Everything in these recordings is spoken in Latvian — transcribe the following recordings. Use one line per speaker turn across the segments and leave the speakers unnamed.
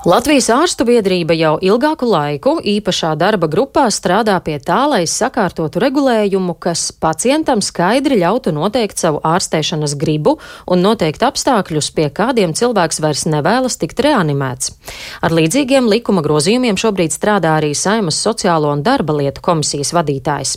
Latvijas ārstu biedrība jau ilgāku laiku īpašā darba grupā strādā pie tā, lai sakārtotu regulējumu, kas pacientam skaidri ļautu noteikt savu ārstēšanas gribu un noteikt apstākļus, pie kādiem cilvēks vairs nevēlas tikt reanimēts. Ar līdzīgiem likuma grozījumiem šobrīd strādā arī Saimas sociālo un darba lietu komisijas vadītājs.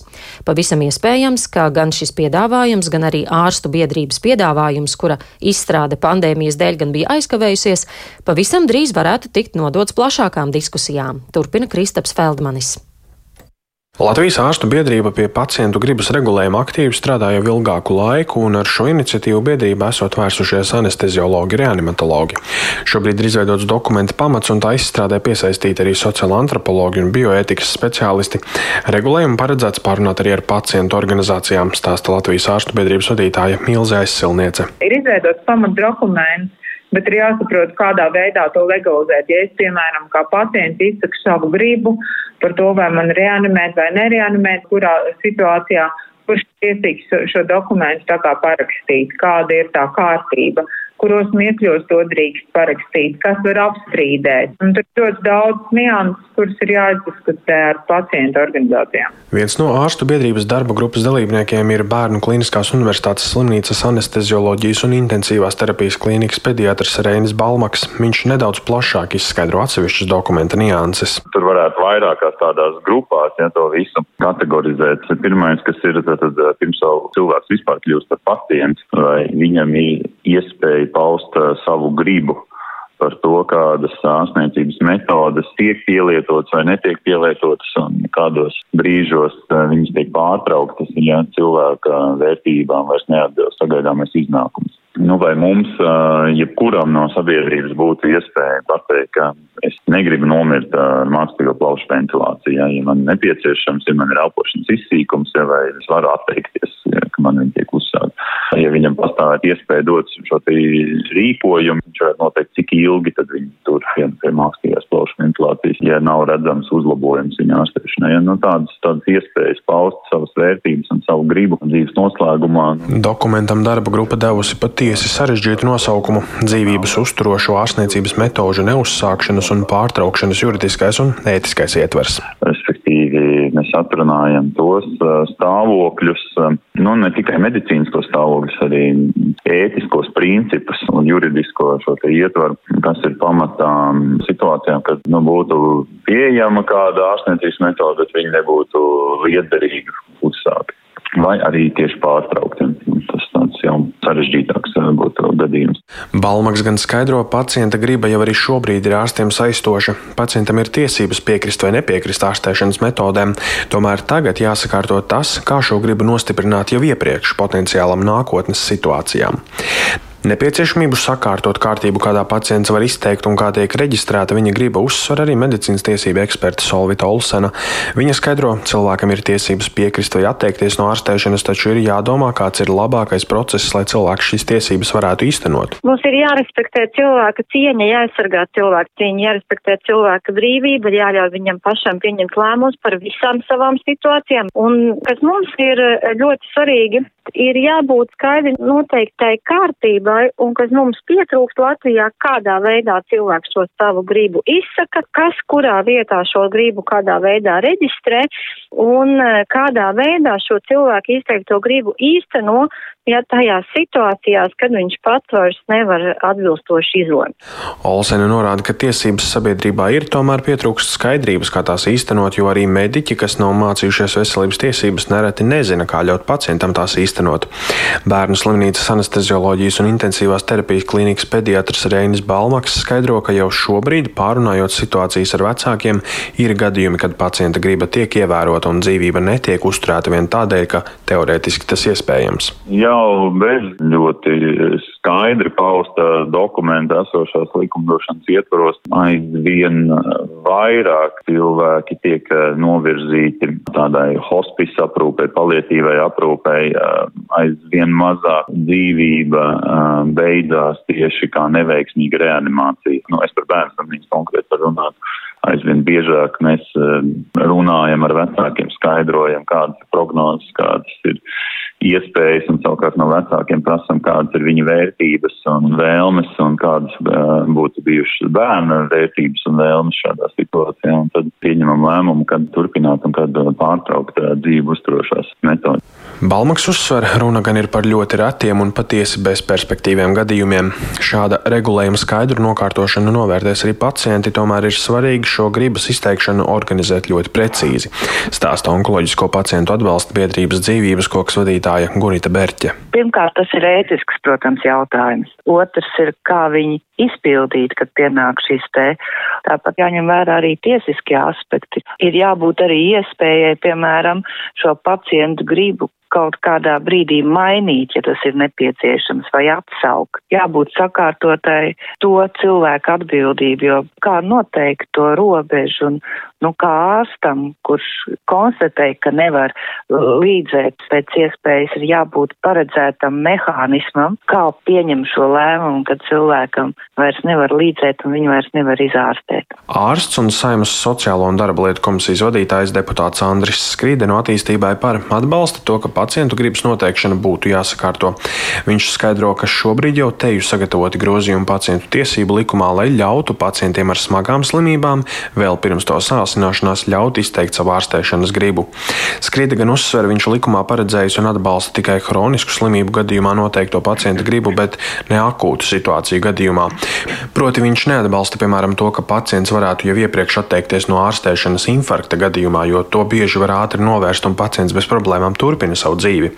Pavisam iespējams, ka gan šis piedāvājums, gan arī ārstu biedrības piedāvājums, kura izstrāde pandēmijas dēļ gan bija aizkavējusies, pavisam drīz varētu tikt nodots plašākām diskusijām, turpina Kristaps Feldmanis.
Latvijas ārstu biedrība pie pacientu gribas regulējuma aktīvi strādā jau ilgāku laiku, un ar šo iniciatīvu biedrība esot vērsušies anesteziologi, reanimatologi. Šobrīd ir izveidots dokumenta pamats, un tā izstrādē piesaistīti arī sociāla antropologi un bioētikas speciālisti. Regulējumu paredzēts pārunāt arī ar pacientu organizācijām, stāsta Latvijas ārstu biedrības vadītāja Milze Aizsilniece.
Ir izveidots pamatdokuments bet ir jāsaprot, kādā veidā to legalizēt. Ja es, piemēram, kā pacients izsaku savu gribu par to, vai man reanimēt vai nereanimēt, kurā situācijā, kurš tiesīgs šo dokumentu tā kā parakstīt, kāda ir tā kārtība kuros miekļos to drīkst parakstīt, kas var apstrīdēt. Un tur ļoti daudz nianses, kuras ir jāizdiskutē ar pacientu organizācijām.
Viens no ārstu biedrības darba grupas dalībniekiem ir Bērnu Kliniskās Universitātes slimnīcas anestezioloģijas un intensīvās terapijas klīnikas pediatrs Reinis Balmaks. Viņš nedaudz plašāk izskaidro atsevišķas dokumenta nianses.
Tur varētu vairākās tādās grupās, ja to visu kategorizēt. Pirmais, kas ir, tad, tad pirms jau cilvēks vispār kļūst par pacientu, vai viņam ir iespēja paust uh, savu gribu par to, kādas ārstniecības metodas tiek pielietotas vai netiek pielietotas un kādos brīžos uh, viņas tiek pārtrauktas, ja cilvēka vērtībām vairs neatbilst sagaidāmais iznākums. Nu, vai mums, jebkuram no sabiedrības būtu iespēja pateikt, ka es negribu nomirt ar mākslīgo plaušu ventilāciju, ja, ja man nepieciešams, ja man ir elpošanas izsīkums, ja, vai es varu atteikties, ja, ka man viņi tiek uzsākt. Ja viņam pastāvēt iespēja dot šo rīkojumu, viņš varētu noteikt, cik ilgi tad viņi tur pie, pie mākslīgās plaušu ventilācijas, ja nav redzams uzlabojums viņa ārstēšanai. Ja, nu, tādas, tādas iespējas paust savas vērtības un savu gribu dzīves noslēgumā.
Dokumentam darba grupa devusi patiesi sarežģītu nosaukumu - dzīvības uzturošo ārstniecības metožu neuzsākšanas un pārtraukšanas juridiskais un ētiskais ietvers.
Respektīvi, mēs atrunājam tos stāvokļus, nu ne tikai medicīniskos stāvokļus, arī ētiskos principus un juridisko šo ietvaru, kas ir pamatā situācijām, kad nu, būtu pieejama kāda ārstniecības metode, bet viņa nebūtu liederīga uzsākt. Vai arī tieši pārtraukt. Tas tāds jau sarežģītāks būtu gadījums.
Balmaks gan skaidro, pacienta griba jau arī šobrīd ir ārstiem saistoša. Pacientam ir tiesības piekrist vai nepiekrist ārstēšanas metodēm, tomēr tagad jāsakārto tas, kā šo gribu nostiprināt jau iepriekš potenciālam nākotnes situācijām. Nepieciešamību sakārtot kārtību, kādā pacients var izteikt un kā tiek reģistrēta viņa griba, uzsver arī medicīnas tiesība eksperta Solvita Olsena. Viņa skaidro, cilvēkam ir tiesības piekrist vai atteikties no ārstēšanas, taču ir jādomā, kāds ir labākais process, lai cilvēks šīs tiesības varētu īstenot.
Mums ir jārespektē cilvēka cieņa, jāaizsargā cilvēka cieņa, jārespektē cilvēka brīvība, jāļauj viņam pašam pieņemt lēmumus par visām savām situācijām. Un kas mums ir ļoti svarīgi, ir jābūt skaidri noteiktai kārtībai, un kas mums pietrūkst Latvijā, kādā veidā cilvēks šo savu gribu izsaka, kas kurā vietā šo gribu kādā veidā reģistrē, un e, kādā veidā šo cilvēku izteikto gribu īsteno, ja tajās situācijās, kad viņš pats vairs nevar atbilstoši izlemt.
Olsena norāda, ka tiesības sabiedrībā ir, tomēr pietrūkst skaidrības, kā tās īstenot, jo arī mediķi, kas nav mācījušies veselības tiesības, nereti nezina, kā ļaut pacientam tās īstenot. Bērnu slimnīcas anestezioloģijas un intensīvās terapijas klīnikas pediatrs Reinis Balmaks skaidro, ka jau šobrīd, pārunājot situācijas ar vecākiem, ir gadījumi, kad pacienta griba tiek ievērota un dzīvība netiek uzturēta vien tādēļ, ka teorētiski tas iespējams.
Jau bez ļoti skaidri pausta dokumenta esošās likumdošanas ietvaros aizvien vairāk cilvēki tiek novirzīti tādai hospice aprūpē, palietīvai aprūpē, aizvien mazāk dzīvība beidzās tieši kā neveiksmīga reanimācija. Nu, es par bērnu slimnīcu konkrēti par runātu aizvien biežāk mēs runājam ar vecākiem, skaidrojam, kādas ir prognozes, kādas ir iespējas, un savukārt no vecākiem prasam, kādas ir viņu vērtības un vēlmes, un kādas uh, būtu bijušas bērna vērtības un vēlmes šādā situācijā. Un tad pieņemam lēmumu, kad turpināt un kad pārtraukt uh, dzīvu uzturošās metodas.
Balmaks uzsver, runa gan ir par ļoti retiem un patiesi bezperspektīviem gadījumiem. Šāda regulējuma skaidru nokārtošanu novērtēs arī pacienti, tomēr ir svarīgi šo gribas izteikšanu organizēt ļoti precīzi. Stāsta onkoloģisko pacientu atbalsta biedrības dzīvības koks vadītāja Gurita Berķe.
Pirmkārt, tas ir ētisks, protams, jautājums. Otrs ir, kā viņi izpildīt, kad pienāk šis te. Tāpat jāņem vērā arī tiesiskie aspekti. Ir jābūt arī iespējai, piemēram, šo pacientu gribu kaut kādā brīdī mainīt, ja tas ir nepieciešams, vai atsaukt. Jābūt sakārtotai to cilvēku atbildību, jo kā noteikt to robežu un, nu, kā ārstam, kurš konstatē, ka nevar līdzēt pēc iespējas, ir jābūt paredzētam mehānismam, kā pieņem šo lēmumu, kad cilvēkam vairs nevar līdzēt un viņu vairs nevar izārstēt.
Ārsts un Saimas sociālo un darba lietu komisijas vadītājs deputāts Andris Skrīde no attīstībai par atbalsta to, ka pacientu gribas noteikšana būtu jāsakārto. Viņš skaidro, ka šobrīd jau teju sagatavoti grozījumi pacientu tiesību likumā, lai ļautu pacientiem ar smagām slimībām vēl pirms to sāsināšanās ļaut izteikt savu ārstēšanas gribu. Skrieda gan uzsver, viņš likumā paredzējis un atbalsta tikai hronisku slimību gadījumā noteikto pacienta gribu, bet ne akūtu situāciju gadījumā. Proti viņš neatbalsta, piemēram, to, ka pacients varētu jau iepriekš atteikties no ārstēšanas infarkta gadījumā, jo to bieži var ātri novērst un pacients bez problēmām turpina savu savu dzīvi.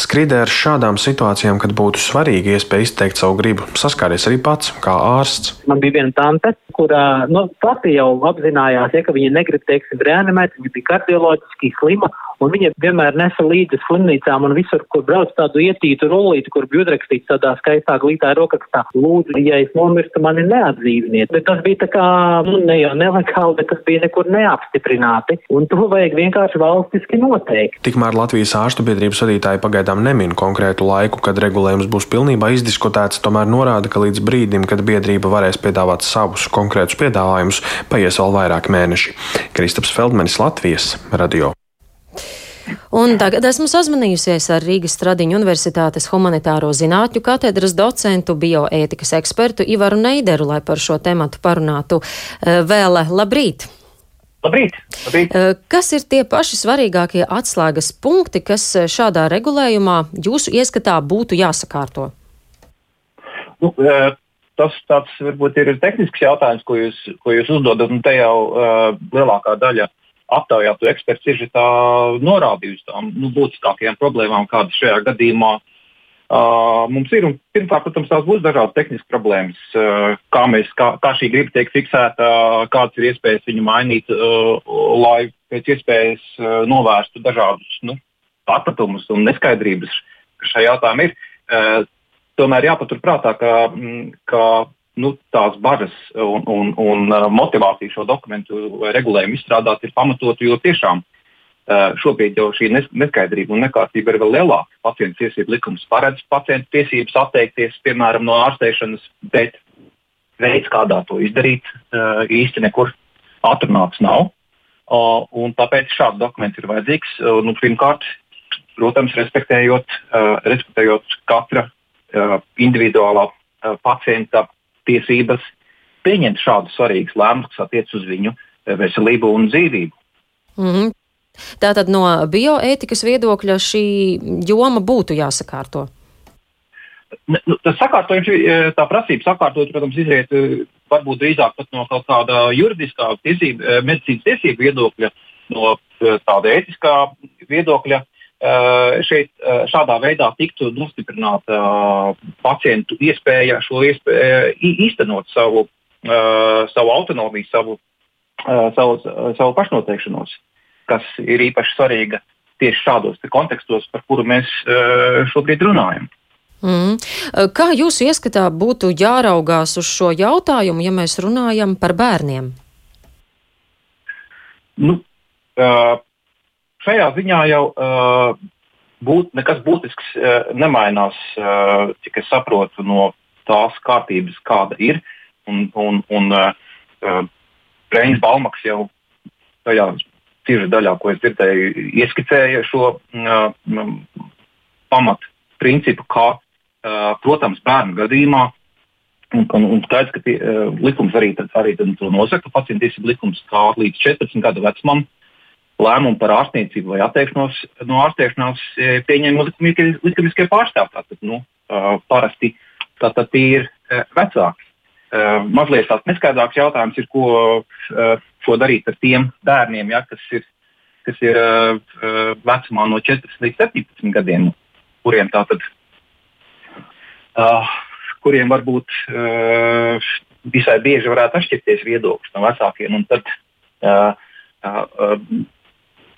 Skrīdē ar šādām situācijām, kad būtu svarīgi iespēja izteikt savu gribu, saskāries arī pats kā ārsts.
Man bija viena tante, kurā nu, pati jau apzinājās, ja, ka viņa negrib, teiksim, reanimēt, viņa bija kardioloģiski slima un viņa vienmēr nesa līdzi slimnīcām un visur, kur brauc tādu ietītu rullīti, kur bija uzrakstīts tādā skaistā glītā rokrakstā. Lūdzu, ja es nomirstu, mani neatdzīviniet. Bet tas bija tā kā, nu, ne jau nelegāli, bet tas bija nekur neapstiprināti, un to vajag vienkārši valstiski noteikt.
Tikmēr Latvijas ārstu biedrības vadītāji pagaidām nemin konkrētu laiku, kad regulējums būs pilnībā izdiskutēts, tomēr norāda, ka līdz brīdim, kad biedrība varēs piedāvāt savus konkrētus piedāvājumus, paies vēl vairāk mēneši. Kristaps Feldmanis, Latvijas radio.
Un tagad esmu sazvanījusies ar Rīgas Stradiņu Universitātes humanitāro zinātņu katedras docentu, bioētikas ekspertu Ivaru Neideru, lai par šo tematu parunātu. Eh, vēl labrīt!
Labrīt, labrīt.
Eh, kas ir tie paši svarīgākie atslēgas punkti, kas eh, šādā regulējumā jūsu ieskatā būtu jāsakārto?
Nu, tas tāds varbūt ir tehnisks jautājums, ko jūs, ko jūs uzdodat, un te jau uh, lielākā daļa aptaujātu eksperts ir norādījusi tām nu, būtiskākajām problēmām, kādas šajā gadījumā uh, mums ir. Un, pirmkārt, protams, tās būs dažādas tehniskas problēmas, uh, kā, mēs, kā, kā šī griba tiek fiksēta, uh, kādas ir iespējas viņu mainīt, uh, lai pēc iespējas uh, novērstu dažādus nu, atpratumus un neskaidrības, kas šajā jautājumā ir. Uh, tomēr jāpaturprātā, ka, ka nu, tās bažas un, un, un uh, motivācija šo dokumentu vai regulējumu izstrādāt ir pamatota, jo tiešām uh, šobrīd jau šī neskaidrība un nekārtība ir vēl lielāka. Pacientu tiesību likums paredz pacientu tiesības atteikties, piemēram, no ārstēšanas, bet veids, kādā to izdarīt, uh, īsti nekur atrunāts nav. Tāpēc šāds dokuments ir vajadzīgs. Nu, pirmkārt, protams, respektējot, respektējot katra individuālā pacienta tiesības pieņemt šādus svarīgus lēmumus, kas attiecas uz viņu eh, veselību un dzīvību.
Mm -hmm. Tātad no bioētikas viedokļa šī joma būtu jāsakārto.
Nu, tas sakārtojums, eh, tā prasība sakārtot, protams, izriet eh, varbūt drīzāk no kaut kāda juridiskā tiesība, medicīnas tiesību viedokļa, no tāda ētiskā viedokļa. Eh, šeit eh, šādā veidā tiktu nostiprināta eh, pacientu iespēja šo iespēju īstenot savu, savu autonomiju, savu, savu, savu pašnoteikšanos, kas ir īpaši svarīga tieši šādos kontekstos, par kuru mēs šobrīd runājam.
Mm. Kā jūs ieskatā būtu jāraugās uz šo jautājumu, ja mēs runājam par bērniem?
Nu, uh, šajā ziņā jau uh, būt, nekas būtisks uh, nemainās, uh, cik es saprotu, no tās kārtības, kāda ir. Un, un, un uh, uh, Reinis Balmaks jau tajā cīņa daļā, ko es dzirdēju, ieskicēja šo uh, pamatprincipu, kā, uh, protams, bērnu gadījumā. Un, un, un skaidrs, ka tie, uh, likums arī, tad, arī tad to nosaka, pacienta tiesību likums, kā līdz 14 gadu vecumam lēmumu par ārstniecību vai atteikšanos no ārstēšanās pieņem likumiskie, pārstāvji. Tātad, nu, uh, parasti tātad tie ir uh, vecāki. Mazliet tāds neskaidrāks jautājums ir, ko, ko darīt ar tiem bērniem, ja, kas ir kas ir vecumā no 14 līdz 17 gadiem, kuriem tātad, kuriem varbūt uh, visai bieži varētu atšķirties viedoklis no vecākiem. Tad, uh, uh,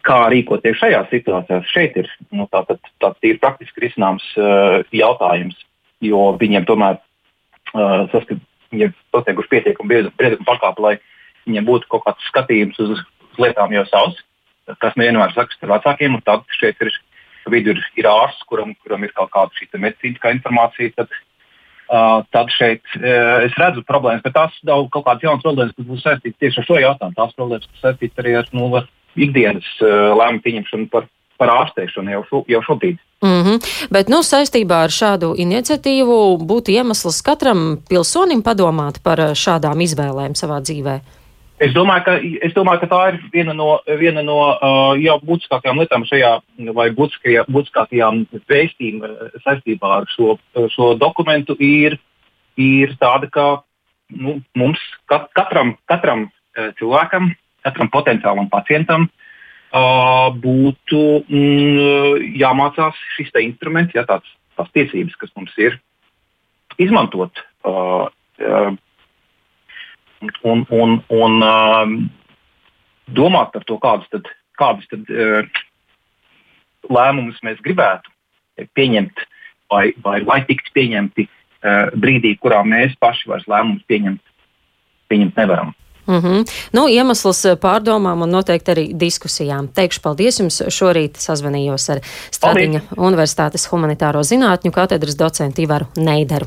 kā rīkoties šajā situācijā? Šeit ir nu, tāds tā, tā praktiski risināms uh, jautājums, jo viņiem tomēr uh, saskatīt, viņi ir sasnieguši pietiekami briedumu pakāpi, lai viņiem būtu kaut kāds skatījums uz, uz lietām jau savs tas nevienmēr sakas ar vecākiem, un tad šeit ir vidu ir, ir ārsts, kuram, kuram ir kaut kāda šī medicīniskā informācija. Tad, uh, tad šeit uh, es redzu problēmas, bet tās daudz kaut kādas jaunas problēmas, kas būs saistītas tieši ar šo jautājumu. Tās problēmas, kas saistītas arī ar nu, ikdienas uh, lēmumu pieņemšanu par, par ārstēšanu jau, šo, jau šobrīd.
Mm -hmm. Bet nu, saistībā ar šādu iniciatīvu būtu iemesls katram pilsonim padomāt par šādām izvēlēm savā dzīvēm.
Es domāju, ka, es domāju, ka tā ir viena no, viena no uh, jau būtiskākajām lietām šajā, vai būtiskākajām vēstījumiem saistībā ar šo, šo dokumentu ir, ir tāda, ka nu, mums kat, katram, katram cilvēkam, katram potenciālam pacientam uh, būtu mm, jāmācās šis instruments, ja, tāds, tās tiesības, kas mums ir, izmantot. Uh, uh, un, un, un um, domāt par to, kādus tad, kādus tad, uh, lēmumus mēs gribētu pieņemt, vai, vai lai tiktu pieņemti uh, brīdī, kurā mēs paši vairs lēmumus pieņemt, pieņemt nevaram.
Mm -hmm. nu, iemesls pārdomām un noteikti arī diskusijām. Teikšu paldies jums. Šorīt sazvanījos ar Stradiņa Universitātes humanitāro zinātņu katedras docentu Ivaru Neideru.